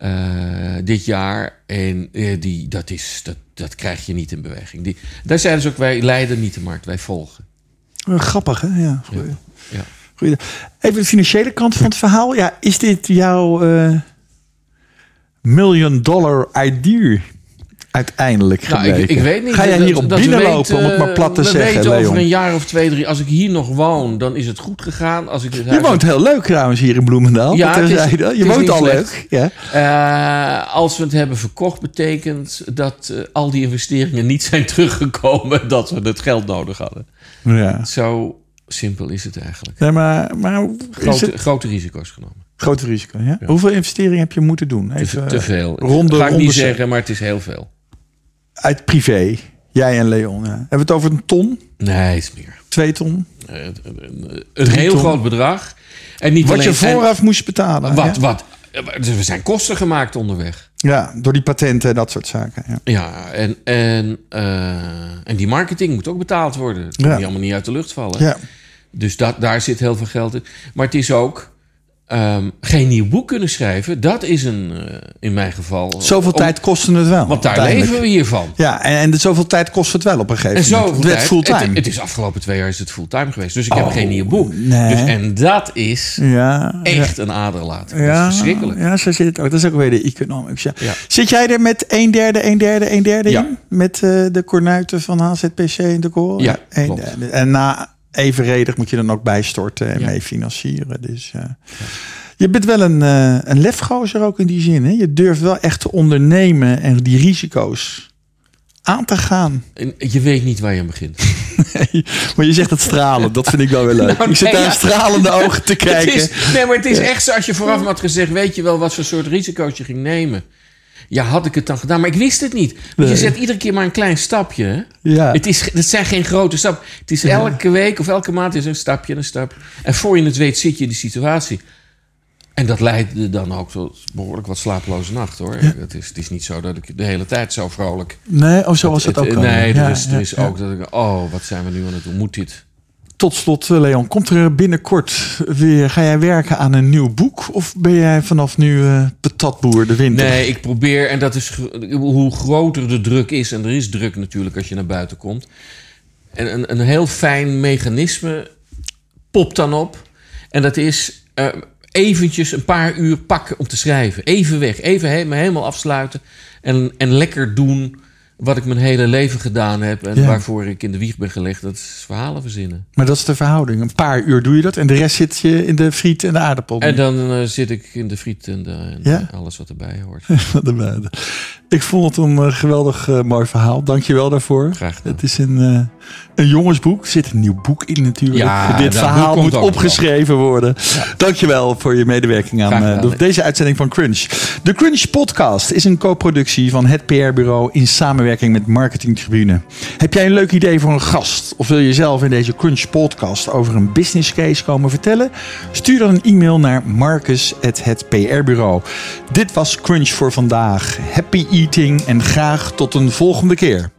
Eh, dit jaar. En eh, die, dat, is, dat, dat krijg je niet in beweging. Die, daar zeiden ze ook, wij leiden niet de markt, wij volgen. Eh, Grappig, hè? Ja, goeie. Ja. Goeie. Even de financiële kant van het verhaal. Ja, is dit jouw eh, million dollar idea uiteindelijk Nou, ik, ik weet niet. Ga jij dat we binnenlopen, om het maar plat te we zeggen, weten Leon? over een jaar of twee, drie. Als ik hier nog woon, dan is het goed gegaan. Als ik Je woont heel leuk trouwens hier in Bloemendaal. Ja, Ja, het is- terzijde. het Je woont al slecht. leuk. Ja. Eh, als we het hebben verkocht, betekent dat eh, al die investeringen niet zijn teruggekomen. (laughs) Dat we het geld nodig hadden. ja. Zo simpel is het eigenlijk. Nee, maar, maar Grote, het grote risico's genomen. grote risico? Ja? Hoeveel investeringen heb je moeten doen? Te, Even, te veel. ronde- Ga ik ronde niet zeg- zeggen, maar het is heel veel. Uit privé. Jij en Leon. Hebben we het over een ton? Nee, is meer. Twee ton? Eh, een- een heel ton. groot bedrag. En niet Wat alleen, je vooraf moest betalen. en wat, ja? wat, dus er zijn kosten gemaakt onderweg. Ja, door die patenten en dat soort zaken. Ja. Ja, en, en, eh, en die marketing moet ook betaald worden. Dat kan Ja. die allemaal niet uit de lucht vallen. Ja. Dus dat, daar zit heel veel geld in. Maar het is ook ehm, geen nieuw boek kunnen schrijven. Dat is een, eh, in mijn geval... Zoveel om- tijd kostte het wel. Want daar leven we hiervan. Ja, en, en zoveel tijd kost het wel op een gegeven En moment. zoveel Het werd fulltime. Het, het is afgelopen twee jaar is het fulltime geweest. Dus ik heb Oh, geen nieuw boek. nee. Dus, en dat is ja, echt een aderlating. ja, Dat is verschrikkelijk. Ja, zo zit het ook. Dat is ook weer de economics. Ja. Zit jij er met een derde, een derde, een derde Ja. in? Met eh, de kornuiten van HZPC en de koren? Ja, klopt. En na evenredig moet je dan ook bijstorten en Ja. mee financieren. Dus ja. Je bent wel een, eh een lefgozer ook in die zin. Hè? Je durft wel echt te ondernemen en die risico's aan te gaan. En je weet niet waar je aan begint. (laughs) maar je zegt het stralen, dat vind ik wel weer leuk. Nou, ik zit daar ja. stralende ogen te (laughs) Het kijken. is, nee, maar het is echt zo als je vooraf had gezegd... weet je wel wat voor soort risico's je ging nemen. Ja, had ik het dan gedaan? Maar ik wist het niet. Want Nee. je zet iedere keer maar een klein stapje. Ja. Het, is, het zijn geen grote stappen. Het is elke week of elke maand is een stapje en een stap. En voor je het weet zit je in die situatie. En dat leidde dan ook tot behoorlijk wat slapeloze nachten hoor. Het, is, het is niet zo dat ik de hele tijd zo vrolijk... Nee, oh, zo was het, ook al. Nee, er is, er is ook dat ik... Oh, wat zijn we nu aan het doen? Moet dit? Tot slot, eh, Leon, komt er binnenkort weer, ga jij werken aan een nieuw boek? Of ben jij vanaf nu eh patatboer de winter? Nee, ik probeer, en dat is hoe groter de druk is, en er is druk natuurlijk als je naar buiten komt. En een, een heel fijn mechanisme popt dan op. En dat is eh, eventjes een paar uur pakken om te schrijven. Even weg, even helemaal afsluiten. En, en lekker doen wat ik mijn hele leven gedaan heb. En Ja. waarvoor ik in de wieg ben gelegd. Dat is verhalen verzinnen. Maar dat is de verhouding. Een paar uur doe je dat en de rest zit je in de friet en de aardappel. En dan eh, zit ik in de friet en, de, en Ja? alles wat erbij hoort. (laughs) De buiten. Ik vond het een eh, geweldig eh, mooi verhaal. Dank je wel daarvoor. Graag. Het is een, eh, een jongensboek. Er zit een nieuw boek in natuurlijk. Ja, Dit verhaal moet opgeschreven worden. Dank je wel voor je medewerking aan de- deze uitzending van Crunch. De Crunch podcast is een co-productie van het PR-bureau in samenwerking met Marketing Tribune. Heb jij een leuk idee voor een gast? Of wil je zelf in deze Crunch podcast over een business case komen vertellen? Stuur dan een e-mail naar marcus.hetprbureau. Dit was Crunch voor vandaag. Happy en graag tot een volgende keer.